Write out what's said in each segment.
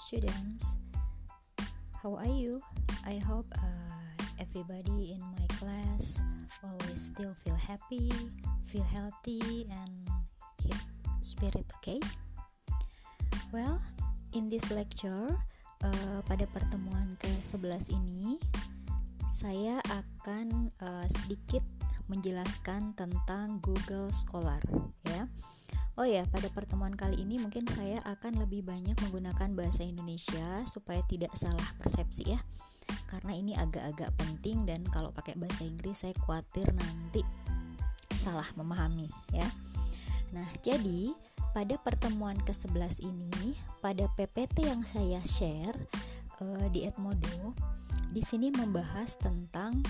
students. How are you? I hope uh, everybody in my class always still feel happy, feel healthy, and keep spirit okay. Well, in this lecture, uh, pada pertemuan ke-11 ini, saya akan uh, sedikit menjelaskan tentang Google Scholar, ya. Oh ya, pada pertemuan kali ini mungkin saya akan lebih banyak menggunakan bahasa Indonesia supaya tidak salah persepsi ya. Karena ini agak-agak penting dan kalau pakai bahasa Inggris saya khawatir nanti salah memahami ya. Nah, jadi pada pertemuan ke-11 ini, pada PPT yang saya share uh, di Edmodo, di sini membahas tentang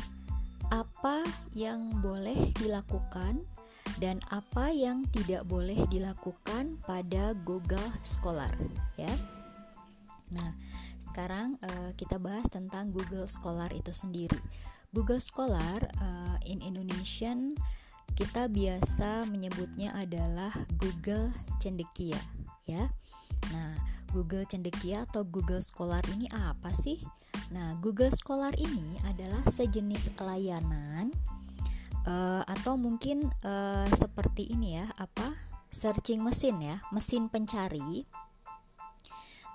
apa yang boleh dilakukan dan apa yang tidak boleh dilakukan pada Google Scholar ya. Nah, sekarang uh, kita bahas tentang Google Scholar itu sendiri. Google Scholar uh, in Indonesian kita biasa menyebutnya adalah Google Cendekia ya. Nah, Google Cendekia atau Google Scholar ini apa sih? Nah, Google Scholar ini adalah sejenis layanan uh, atau mungkin uh, seperti ini ya apa searching mesin ya mesin pencari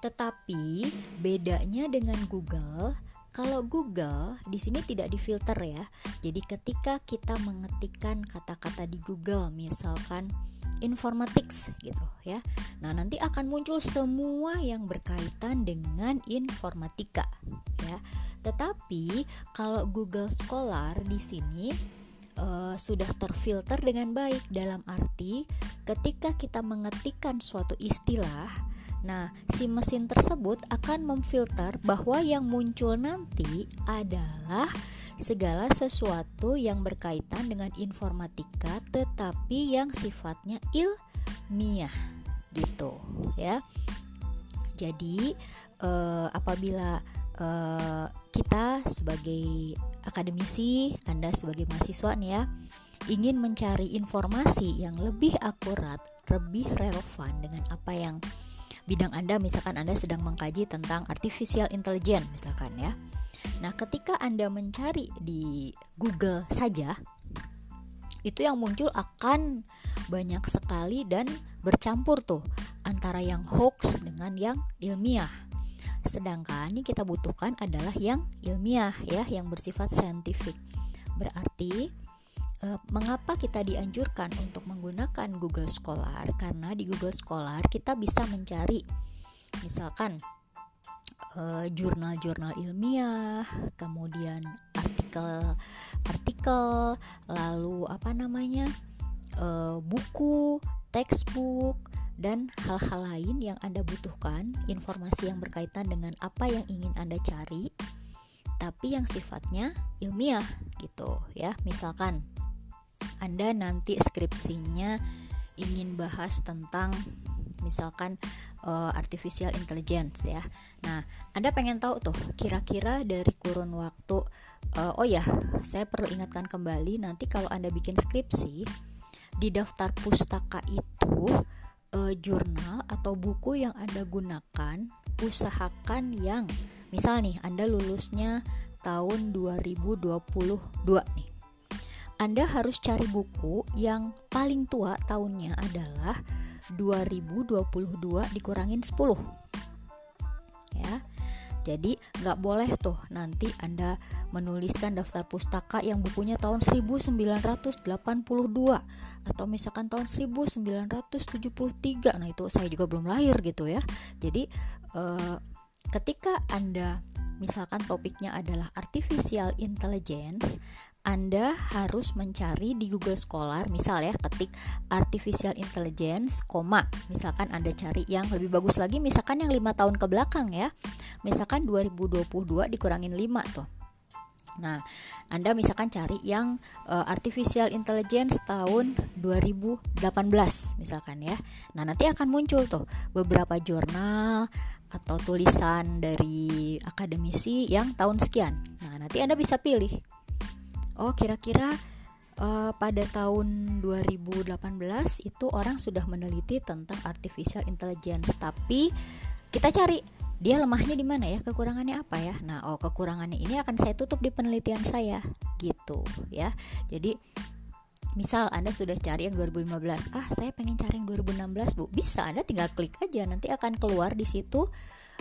tetapi bedanya dengan Google kalau Google di sini tidak difilter ya. Jadi ketika kita mengetikkan kata-kata di Google misalkan informatics gitu ya. Nah, nanti akan muncul semua yang berkaitan dengan informatika ya. Tetapi kalau Google Scholar di sini uh, sudah terfilter dengan baik dalam arti ketika kita mengetikkan suatu istilah Nah, si mesin tersebut akan memfilter bahwa yang muncul nanti adalah segala sesuatu yang berkaitan dengan informatika tetapi yang sifatnya ilmiah gitu ya. Jadi eh, apabila eh, kita sebagai akademisi, Anda sebagai mahasiswa nih ya, ingin mencari informasi yang lebih akurat, lebih relevan dengan apa yang bidang Anda misalkan Anda sedang mengkaji tentang artificial intelligence misalkan ya. Nah, ketika Anda mencari di Google saja itu yang muncul akan banyak sekali dan bercampur tuh antara yang hoax dengan yang ilmiah Sedangkan yang kita butuhkan adalah yang ilmiah ya, yang bersifat saintifik. Berarti e, mengapa kita dianjurkan untuk menggunakan Google Scholar? Karena di Google Scholar kita bisa mencari misalkan jurnal jurnal-jurnal ilmiah, kemudian artikel-artikel, lalu apa namanya? e, buku, textbook dan hal-hal lain yang Anda butuhkan, informasi yang berkaitan dengan apa yang ingin Anda cari, tapi yang sifatnya ilmiah gitu ya. Misalkan Anda nanti skripsinya ingin bahas tentang misalkan uh, artificial intelligence ya. Nah, Anda pengen tahu tuh kira-kira dari kurun waktu uh, oh ya, saya perlu ingatkan kembali nanti kalau Anda bikin skripsi di daftar pustaka itu uh, jurnal atau buku yang Anda gunakan, usahakan yang misal nih Anda lulusnya tahun 2022 nih. Anda harus cari buku yang paling tua tahunnya adalah 2022 dikurangin 10. Jadi nggak boleh tuh nanti Anda menuliskan daftar pustaka yang bukunya tahun 1982 atau misalkan tahun 1973. Nah, itu saya juga belum lahir gitu ya. Jadi eh, ketika Anda misalkan topiknya adalah artificial intelligence, anda harus mencari di Google Scholar, misal ya, ketik artificial intelligence, koma. Misalkan Anda cari yang lebih bagus lagi, misalkan yang lima tahun ke belakang ya. Misalkan 2022 dikurangin 5 tuh. Nah, Anda misalkan cari yang uh, artificial intelligence tahun 2018 misalkan ya. Nah, nanti akan muncul tuh beberapa jurnal atau tulisan dari akademisi yang tahun sekian. Nah, nanti Anda bisa pilih oh kira-kira uh, pada tahun 2018 itu orang sudah meneliti tentang artificial intelligence. Tapi kita cari dia lemahnya di mana ya? Kekurangannya apa ya? Nah oh kekurangannya ini akan saya tutup di penelitian saya. Gitu ya. Jadi Misal Anda sudah cari yang 2015, ah saya pengen cari yang 2016 bu, bisa Anda tinggal klik aja. Nanti akan keluar di situ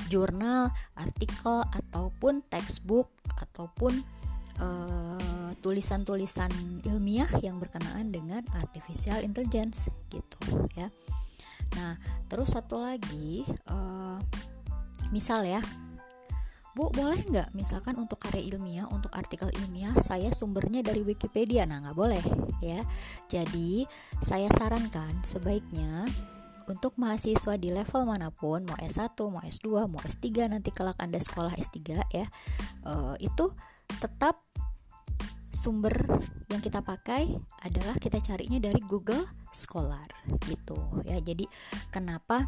jurnal, artikel ataupun textbook ataupun uh, tulisan-tulisan ilmiah yang berkenaan dengan artificial intelligence gitu ya. Nah terus satu lagi, uh, misal ya Bu, boleh nggak misalkan untuk karya ilmiah, untuk artikel ilmiah, saya sumbernya dari Wikipedia? Nah, nggak boleh ya. Jadi, saya sarankan sebaiknya untuk mahasiswa di level mana pun, mau S1, mau S2, mau S3, nanti kelak Anda sekolah S3 ya, uh, itu tetap sumber yang kita pakai adalah kita carinya dari Google Scholar gitu ya. Jadi, kenapa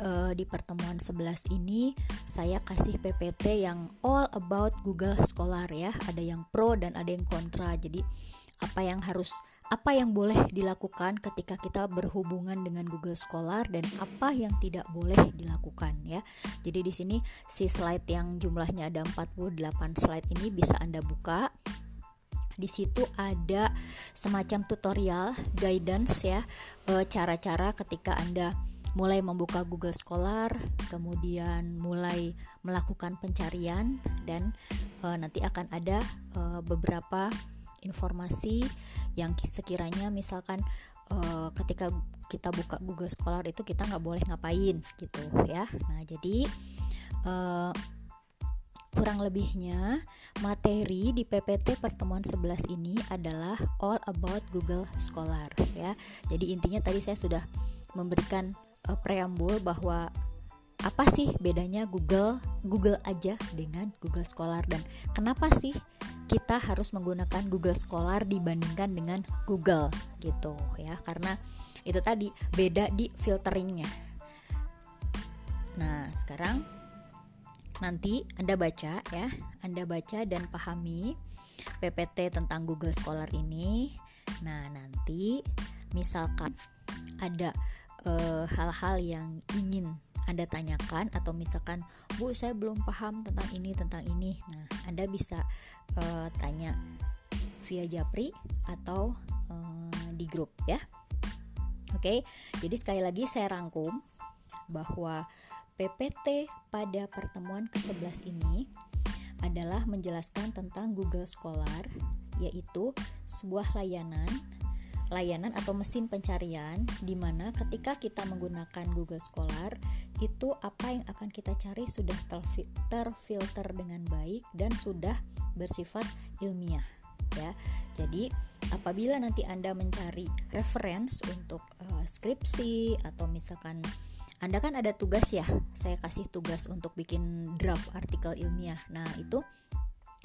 uh, di pertemuan 11 ini saya kasih PPT yang all about Google Scholar ya. Ada yang pro dan ada yang kontra. Jadi apa yang harus apa yang boleh dilakukan ketika kita berhubungan dengan Google Scholar dan apa yang tidak boleh dilakukan ya. Jadi di sini si slide yang jumlahnya ada 48 slide ini bisa Anda buka. Di situ ada semacam tutorial guidance ya eh, cara-cara ketika Anda mulai membuka Google Scholar, kemudian mulai melakukan pencarian dan e, nanti akan ada e, beberapa informasi yang sekiranya misalkan e, ketika kita buka Google Scholar itu kita nggak boleh ngapain gitu ya. Nah jadi e, kurang lebihnya materi di PPT pertemuan 11 ini adalah all about Google Scholar ya. Jadi intinya tadi saya sudah memberikan uh, preambul bahwa apa sih bedanya Google Google aja dengan Google Scholar dan kenapa sih kita harus menggunakan Google Scholar dibandingkan dengan Google gitu ya karena itu tadi beda di filteringnya nah sekarang nanti Anda baca ya. Anda baca dan pahami PPT tentang Google Scholar ini. Nah nanti misalkan ada Eh, hal-hal uh, yang ingin anda tanyakan atau misalkan Bu saya belum paham tentang ini tentang ini. Nah Anda bisa uh, tanya via Japri atau uh, di grup ya. Oke? Jadi sekali lagi saya rangkum bahwa PPT pada pertemuan ke-11 ini adalah menjelaskan tentang Google Scholar yaitu sebuah layanan layanan atau mesin pencarian di mana ketika kita menggunakan Google Scholar itu apa yang akan kita cari sudah terfilter dengan baik dan sudah bersifat ilmiah ya. Jadi apabila nanti Anda mencari reference untuk uh, skripsi atau misalkan anda kan ada tugas ya, saya kasih tugas untuk bikin draft artikel ilmiah. Nah, itu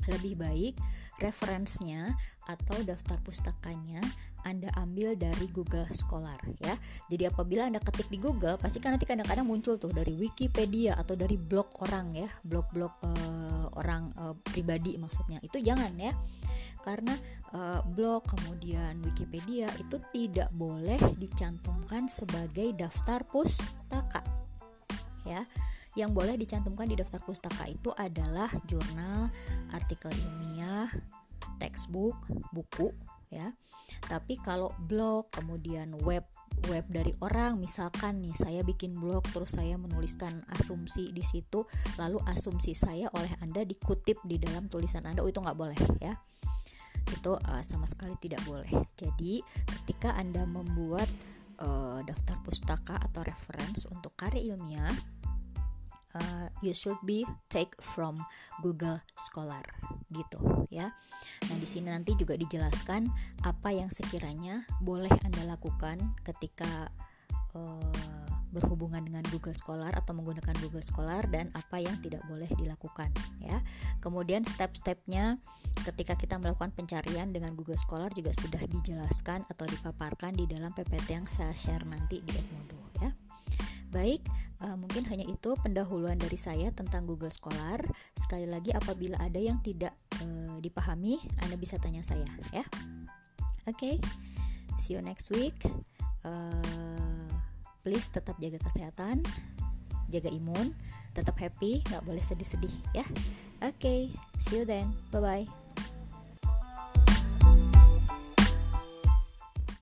lebih baik referensinya atau daftar pustakanya anda ambil dari Google Scholar ya. Jadi apabila Anda ketik di Google, pasti kan nanti kadang-kadang muncul tuh dari Wikipedia atau dari blog orang ya, blog-blog uh, orang uh, pribadi maksudnya. Itu jangan ya. Karena uh, blog kemudian Wikipedia itu tidak boleh dicantumkan sebagai daftar pustaka. Ya yang boleh dicantumkan di daftar pustaka itu adalah jurnal, artikel ilmiah, textbook, buku ya. Tapi kalau blog kemudian web web dari orang misalkan nih saya bikin blog terus saya menuliskan asumsi di situ lalu asumsi saya oleh Anda dikutip di dalam tulisan Anda oh, itu nggak boleh ya itu uh, sama sekali tidak boleh jadi ketika Anda membuat uh, daftar pustaka atau reference untuk karya ilmiah uh, you should be take from Google Scholar gitu ya. Nah, di sini nanti juga dijelaskan apa yang sekiranya boleh Anda lakukan ketika uh, berhubungan dengan Google Scholar atau menggunakan Google Scholar dan apa yang tidak boleh dilakukan ya. Kemudian step-stepnya ketika kita melakukan pencarian dengan Google Scholar juga sudah dijelaskan atau dipaparkan di dalam PPT yang saya share nanti di Edmodo ya. Baik, uh, mungkin hanya itu pendahuluan dari saya tentang Google Scholar. Sekali lagi, apabila ada yang tidak uh, dipahami, Anda bisa tanya saya, ya. Oke, okay, see you next week. Uh, please tetap jaga kesehatan, jaga imun tetap happy nggak boleh sedih-sedih ya. Oke okay, see you then. Bye bye